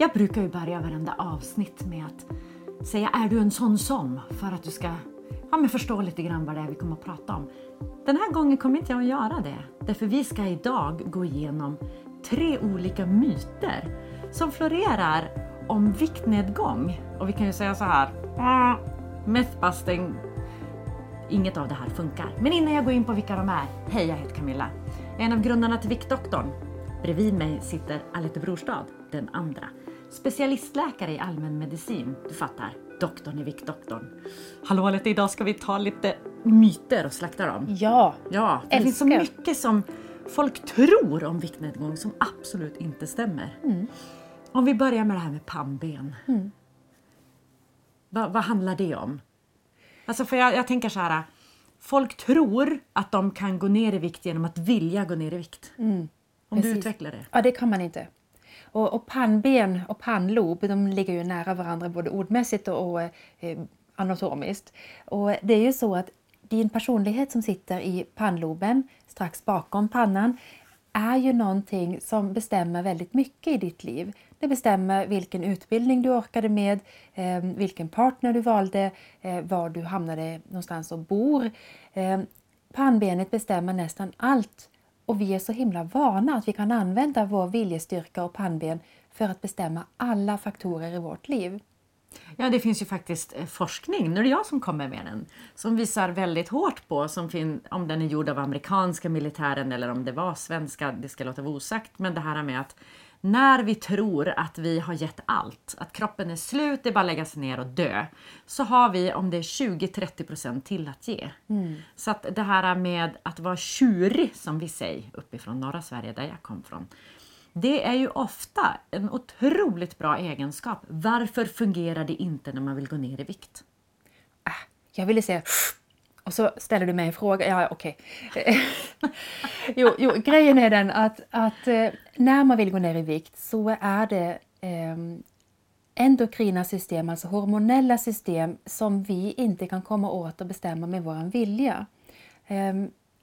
Jag brukar ju börja varenda avsnitt med att säga är du en sån som? För att du ska ja, men förstå lite grann vad det är vi kommer att prata om. Den här gången kommer inte jag att göra det. Därför vi ska idag gå igenom tre olika myter som florerar om viktnedgång. Och vi kan ju säga så här. Ah, Mythbusting. Inget av det här funkar. Men innan jag går in på vilka de är. Hej, jag heter Camilla. Jag är en av grundarna till Viktdoktorn. Bredvid mig sitter Alette Brorstad, den andra. Specialistläkare i allmänmedicin, du fattar. Doktorn i Viktdoktorn. Hallå Alette, idag ska vi ta lite myter och slakta dem. Ja, Ja, det finns så Älskar. mycket som folk tror om viktnedgång som absolut inte stämmer. Om vi börjar med det här med pannben. Va, vad handlar det om? Alltså för jag, jag tänker så här. Folk tror att de kan gå ner i vikt genom att vilja gå ner i vikt. Om du precis. utvecklar det. Ja, det kan man inte. Och, och pannben och pannlob, de ligger ju nära varandra både ordmässigt och, och eh, anatomiskt. Och det är ju så att din personlighet som sitter i pannloben, strax bakom pannan, är ju någonting som bestämmer väldigt mycket i ditt liv. Det bestämmer vilken utbildning du orkade med, eh, vilken partner du valde, eh, var du hamnade någonstans och bor. Eh, pannbenet bestämmer nästan allt och vi är så himla vana att vi kan använda vår viljestyrka och pannben för att bestämma alla faktorer i vårt liv. Ja, det finns ju faktiskt eh, forskning, nu är det jag som kommer med den, som visar väldigt hårt på, som fin- om den är gjord av amerikanska militären eller om det var svenska, det ska låta vara osagt, men det här med att när vi tror att vi har gett allt, att kroppen är slut, det är bara att lägga sig ner och dö, så har vi om det är 20-30% till att ge. Så att det här med att vara tjurig, som vi säger uppifrån norra Sverige, där jag kom från, det är ju ofta en otroligt bra egenskap. Varför fungerar det inte när man vill gå ner i vikt? Ah, jag ville säga och så ställer du mig en fråga. Ja, okej. jo, jo, grejen är den att, att eh, när man vill gå ner i vikt så är det eh, endokrina system, alltså hormonella system som vi inte kan komma åt och bestämma med vår vilja. Eh,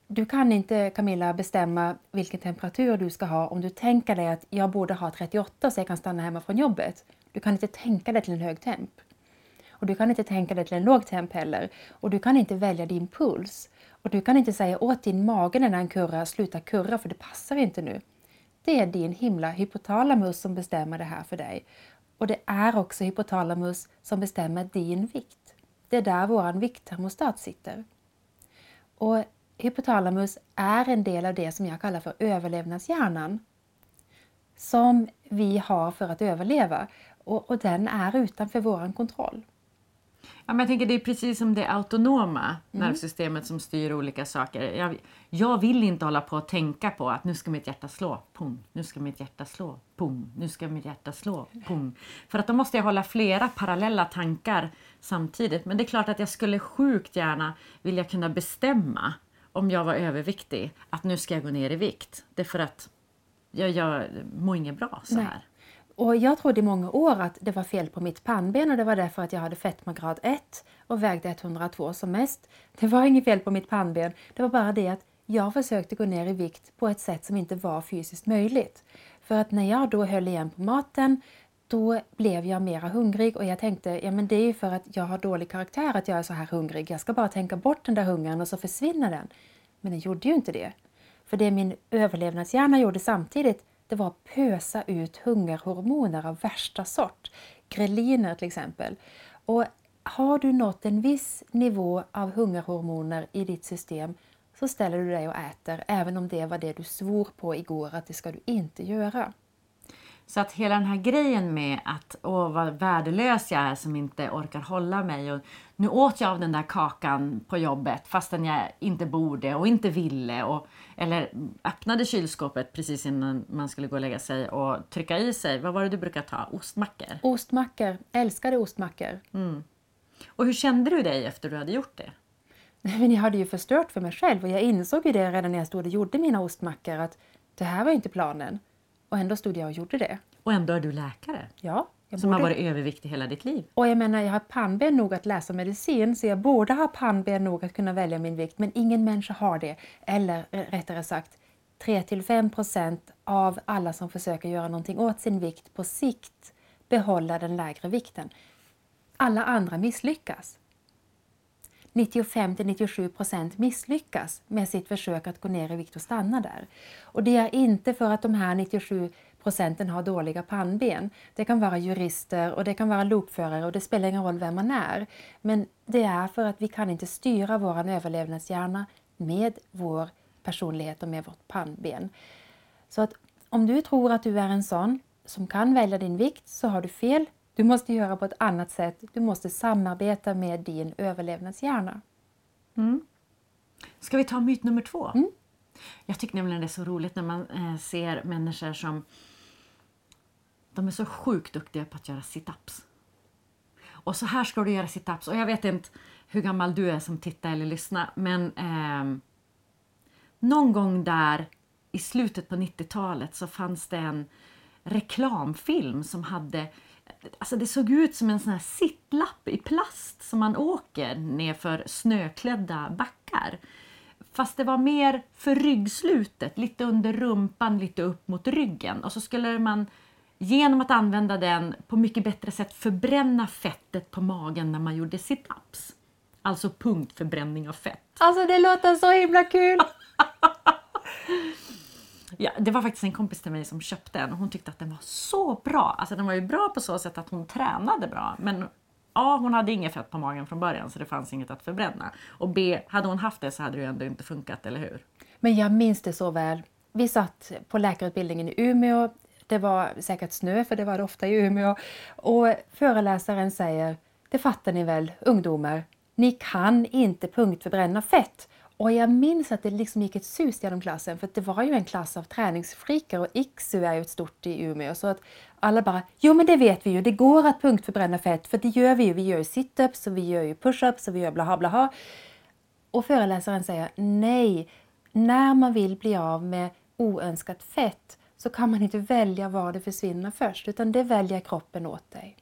Du kan inte, Camilla, bestämma vilken temperatur du ska ha om du tänker dig att jag borde ha 38 så jag kan stanna hemma från jobbet. Du kan inte tänka dig till en hög temp. Och du kan inte tänka dig till en låg temp heller. Och du kan inte välja din puls. Och du kan inte säga åt din mage när den kurrar, sluta kurra för det passar inte nu. Det är din himla hypotalamus som bestämmer det här för dig. Och det är också hypotalamus som bestämmer din vikt. Det är där vår vikttermostat sitter. Och hypotalamus är en del av det som jag kallar för överlevnadshjärnan. Som vi har för att överleva. Och, och den är utanför vår kontroll. Ja, men jag tänker det är precis som det autonoma nervsystemet som styr olika saker. Jag, jag vill inte hålla på och tänka på att nu ska mitt hjärta slå, pum, nu ska mitt hjärta slå, pum, nu ska mitt hjärta slå, pum. För att då måste jag hålla flera parallella tankar samtidigt. Men det är klart att jag skulle sjukt gärna vilja kunna bestämma om jag var överviktig, att nu ska jag gå ner i vikt. Det är för att jag, jag mår inget bra så Nej. Och jag trodde i många år att det var fel på mitt pannben och det var därför att jag hade fetmagrad 1 och vägde 102 som mest. Det var inget fel på mitt pannben. Det var bara det att jag försökte gå ner i vikt på ett sätt som inte var fysiskt möjligt. För att när jag då höll igen på maten då blev jag mera hungrig och jag tänkte ja men det är ju för att jag har dålig karaktär att jag är så här hungrig. Jag ska bara tänka bort den där hungern och så försvinner den. Men den gjorde ju inte det. För det min överlevnadshjärna gjorde samtidigt det var att pösa ut hungerhormoner av värsta sort. Greliner till exempel. Och har du nått en viss nivå av hungerhormoner i ditt system så ställer du dig och äter även om det var det du svor på igår att det ska du inte göra. Så att hela den här grejen med att åh vad värdelös jag är som inte orkar hålla mig och nu åt jag av den där kakan på jobbet fastän jag inte borde och inte ville och eller öppnade kylskåpet precis innan man skulle gå och lägga sig och trycka i sig, vad var det du brukar ta? Ostmackor? Ostmackor, älskade ostmackor. Och hur kände du dig efter du hade gjort det? Men jag hade ju förstört för mig själv och jag insåg ju det redan när jag stod och gjorde mina ostmackor att det här var inte planen. Och ändå stod jag och gjorde det. Och ändå är du läkare Ja, som har borde- varit överviktig hela ditt liv. Och jag menar, jag har pannben nog att läsa medicin så jag borde ha pannben nog att kunna välja min vikt. Men ingen människa har det. Eller rättare sagt 3-5 procent av alla som försöker göra någonting åt sin vikt på sikt behålla den lägre vikten. Alla andra misslyckas. 95-97 procent misslyckas med sitt försök att gå ner i vikt och stanna där. Och det är inte för att de här 97 procenten har dåliga pannben. Det kan vara jurister och det kan vara lokförare och det spelar ingen roll vem man är. Men det är för att vi kan inte styra vår överlevnadshjärna med vår personlighet och med vårt pannben. Så att om du tror att du är en sån som kan välja din vikt så har du fel. Du måste göra på ett annat sätt. Du måste samarbeta med din överlevnadshjärna. Mm. Ska vi ta myt nummer två? Mm. Jag tycker nämligen det är så roligt när man eh, ser människor som de är så sjukt duktiga på att göra sit-ups. Och så här ska du göra sit-ups. Och jag vet inte hur gammal du är som tittar eller lyssnar, men eh, någon gång där i slutet på 90-talet så fanns det en reklamfilm som hade Alltså det såg ut som en sån här sittlapp i plast som man åker nerför snöklädda backar. Fast det var mer för ryggslutet, lite under rumpan, lite upp mot ryggen. Och så skulle man genom att använda den på mycket bättre sätt förbränna fettet på magen när man gjorde sit-ups. Alltså punktförbränning av fett. Alltså det låter så himla kul! Ja, det var faktiskt en kompis till mig som köpte den och hon tyckte att den var så bra. Alltså den var ju bra på så sätt att hon tränade bra men A. Hon hade inget fett på magen från början så det fanns inget att förbränna. Och B. Hade hon haft det så hade det ju ändå inte funkat, eller hur? Men jag minns det så väl. Vi satt på läkarutbildningen i Umeå. Det var säkert snö, för det var det ofta i Umeå. Och föreläsaren säger, det fattar ni väl ungdomar, ni kan inte punktförbränna fett. Och jag minns att det liksom gick ett sus genom klassen för det var ju en klass av träningsfreaker och IKSU är ju ett stort i Umeå. Så att alla bara, jo men det vet vi ju, det går att punktförbränna fett för det gör vi ju. Vi gör ju situps och vi gör ju pushups och vi gör blaha blaha. Och föreläsaren säger nej, när man vill bli av med oönskat fett så kan man inte välja var det försvinner först utan det väljer kroppen åt dig.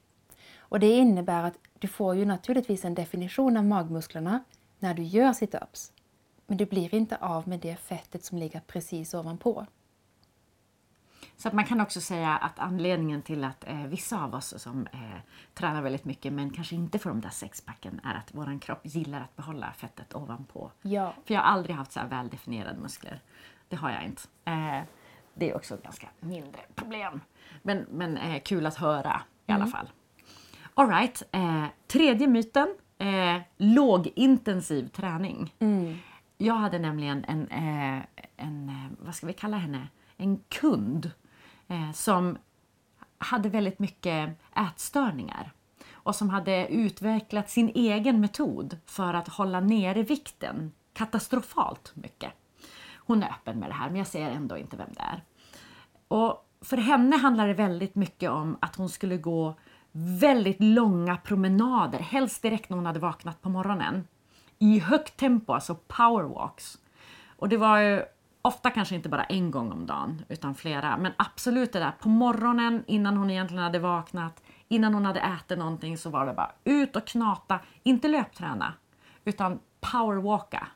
Och det innebär att du får ju naturligtvis en definition av magmusklerna när du gör situps. Men du blir inte av med det fettet som ligger precis ovanpå. Så att man kan också säga att anledningen till att eh, vissa av oss som eh, tränar väldigt mycket men kanske inte får de där sexpacken är att vår kropp gillar att behålla fettet ovanpå. Ja. För jag har aldrig haft så här väldefinierade muskler. Det har jag inte. Eh, det är också ett ganska mindre problem. Men, men eh, kul att höra i alla fall. Alright, eh, tredje myten. Eh, lågintensiv träning. Jag hade nämligen en, eh, en, eh, vad ska vi kalla henne, en kund eh, som hade väldigt mycket ätstörningar och som hade utvecklat sin egen metod för att hålla nere vikten katastrofalt mycket. Hon är öppen med det här men jag säger ändå inte vem det är. Och för henne handlar det väldigt mycket om att hon skulle gå väldigt långa promenader, helst direkt när hon hade vaknat på morgonen. I högt tempo, alltså powerwalks. Och det var ju ofta kanske inte bara en gång om dagen, utan flera. Men absolut det där på morgonen innan hon egentligen hade vaknat, innan hon hade ätit någonting så var det bara ut och knata, inte löpträna, utan powerwalka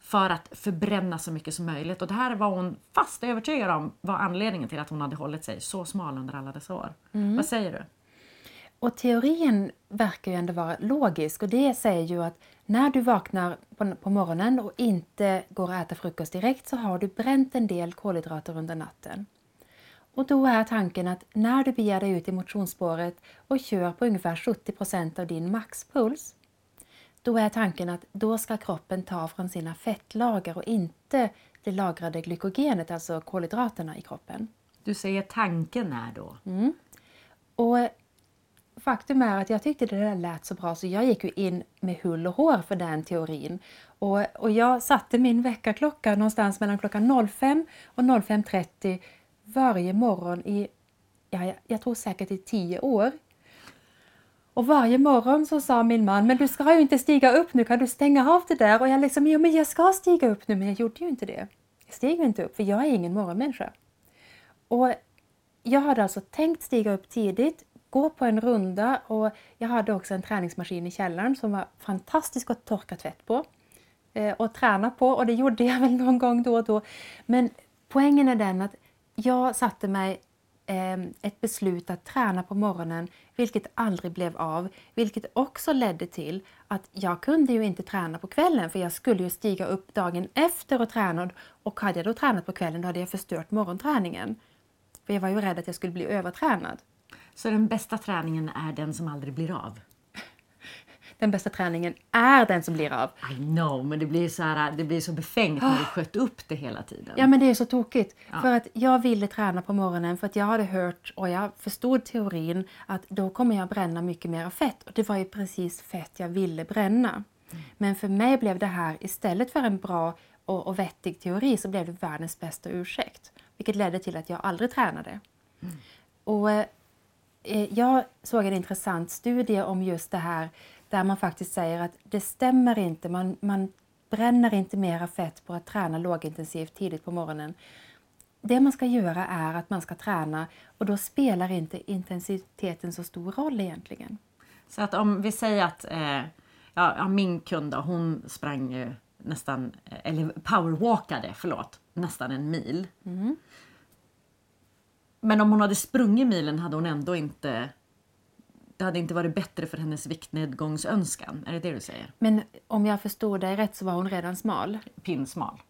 för att förbränna så mycket som möjligt. Och det här var hon fast övertygad om var anledningen till att hon hade hållit sig så smal under alla dessa år. Vad säger du? Och teorin verkar ju ändå vara logisk och det säger ju att när du vaknar på, morgonen och inte går att äta frukost direkt så har du bränt en del kolhydrater under natten. Och då är tanken att när du beger dig ut i motionsspåret och kör på ungefär 70% av din maxpuls, då är tanken att då ska kroppen ta från sina fettlager och inte det lagrade glykogenet, alltså kolhydraterna i kroppen. Du säger tanken är då. Och faktum är att jag tyckte det där lät så bra så jag gick ju in med hull och hår för den teorin. Och, och jag satte min väckarklocka någonstans mellan klockan 05 och 05.30 varje morgon i, ja, jag, jag tror säkert i tio år. Och varje morgon så sa min man, men du ska ju inte stiga upp nu, kan du stänga av det där? Och jag liksom, ja men jag ska stiga upp nu, men jag gjorde ju inte det. Jag steg inte upp, för jag är ingen morgonmänniska. Och jag hade alltså tänkt stiga upp tidigt, gå på en runda och jag hade också en träningsmaskin i källaren som var fantastisk att torka tvätt på eh, och träna på och det gjorde jag väl någon gång då och då. Men poängen är den att jag satte mig ehm, ett beslut att träna på morgonen, vilket aldrig blev av. Vilket också ledde till att jag kunde ju inte träna på kvällen för jag skulle ju stiga upp dagen efter och träna och hade jag då tränat på kvällen då hade jag förstört morgonträningen. För jag var ju rädd att jag skulle bli övertränad. Så den bästa träningen är den som aldrig blir av? Den bästa träningen är den som blir av. I know, men det blir så, här, det blir så befängt när du sköt upp det hela tiden. Ja, men det är så tokigt. Ja. För att jag ville träna på morgonen för att jag hade hört och jag förstod teorin att då kommer jag bränna mycket mer fett. Och det var ju precis fett jag ville bränna. Mm. Men för mig blev det här, istället för en bra och, och vettig teori, så blev det världens bästa ursäkt. Vilket ledde till att jag aldrig tränade. Mm. Och eh, jag såg en intressant studie om just det här där man faktiskt säger att det stämmer inte, man, man bränner inte mera fett på att träna lågintensivt tidigt på morgonen. Det man ska göra är att man ska träna och då spelar inte intensiteten så stor roll egentligen. Så att om vi säger att eh, ja, min kund då, hon sprang ju nästan, eller powerwalkade, förlåt, nästan en mil. Mm. Men om hon hade sprungit milen hade hon ändå inte det hade inte varit bättre för hennes viktnedgångsönskan. Är det det du säger? Men om jag förstår dig rätt så var hon redan smal? Pinsmal.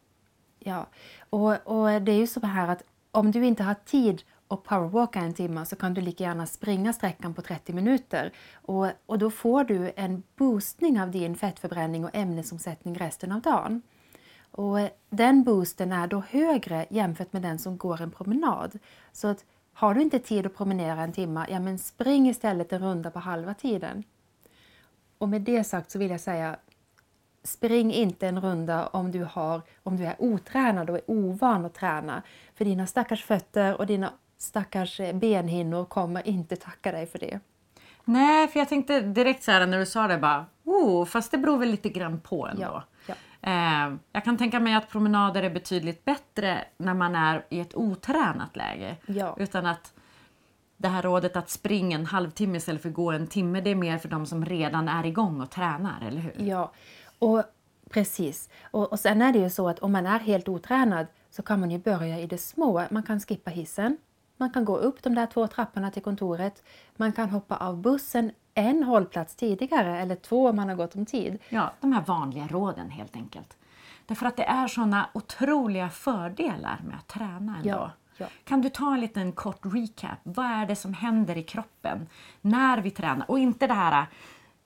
Ja, och, och det är ju så här att om du inte har tid att powerwalka en timme så kan du lika gärna springa sträckan på 30 minuter. Och, och då får du en boostning av din fettförbränning och ämnesomsättning resten av dagen. Och den boosten är då högre jämfört med den som går en promenad. Så att har du inte tid att promenera en timme, ja men spring istället en runda på halva tiden. Och med det sagt så vill jag säga, spring inte en runda om du, har, om du är otränad och är ovan att träna. För dina stackars fötter och dina stackars benhinnor kommer inte tacka dig för det. Nej, för jag tänkte direkt så här när du sa det bara, oh, fast det beror väl lite grann på ändå. Ja. Eh, jag kan tänka mig att promenader är betydligt bättre när man är i ett otränat läge. Ja. Utan att det här rådet att springa en halvtimme istället för att gå en timme, det är mer för de som redan är igång och tränar, eller hur? Ja, och precis. Och, och sen är det ju så att om man är helt otränad så kan man ju börja i det små. Man kan skippa hissen, man kan gå upp de där två trapporna till kontoret, man kan hoppa av bussen en hållplats tidigare eller två om man har gått om tid. Ja, de här vanliga råden helt enkelt. Därför att det är sådana otroliga fördelar med att träna ändå. Ja, ja. Kan du ta en liten kort recap? Vad är det som händer i kroppen när vi tränar? Och inte det här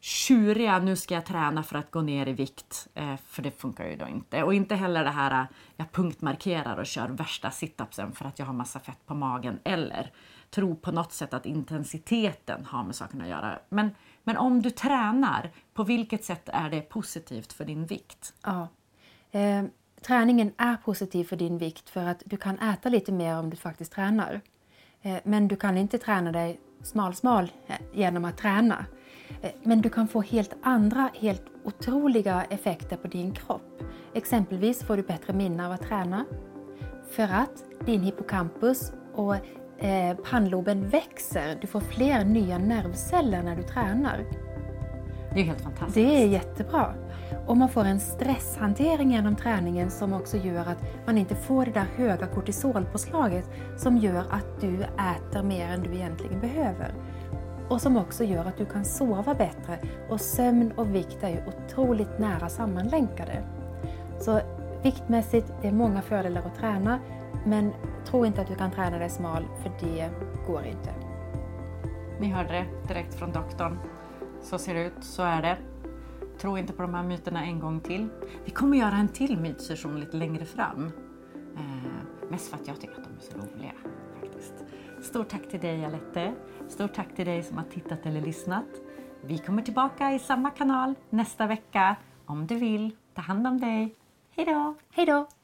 tjuriga, nu ska jag träna för att gå ner i vikt, eh, för det funkar ju då inte. Och inte heller det här, jag punktmarkerar och kör värsta situpsen för att jag har massa fett på magen. Eller tro på något sätt att intensiteten har med saken att göra. Men, men om du tränar, på vilket sätt är det positivt för din vikt? Ja. Eh, träningen är positiv för din vikt för att du kan äta lite mer om du faktiskt tränar. Eh, men du kan inte träna dig smal-smal eh, genom att träna. Eh, men du kan få helt andra, helt otroliga effekter på din kropp. Exempelvis får du bättre minne av att träna. För att din hippocampus och eh, pannloben växer. Du får fler nya nervceller när du tränar. Det är helt fantastiskt. Det är jättebra. Och man får en stresshantering genom träningen som också gör att man inte får det där höga kortisolpåslaget som gör att du äter mer än du egentligen behöver. Och som också gör att du kan sova bättre. Och sömn och vikt är ju otroligt nära sammanlänkade. Så viktmässigt, det är många fördelar att träna men tro inte att du kan träna dig smal, för det går inte. Ni hörde det direkt från doktorn. Så ser det ut, så är det. Tro inte på de här myterna en gång till. Vi kommer göra en till mytsession lite längre fram. Eh, mest för att jag tycker att de är så roliga. faktiskt. Stort tack till dig Alette. Stort tack till dig som har tittat eller lyssnat. Vi kommer tillbaka i samma kanal nästa vecka. Om du vill, ta hand om dig. Hejdå! Hejdå!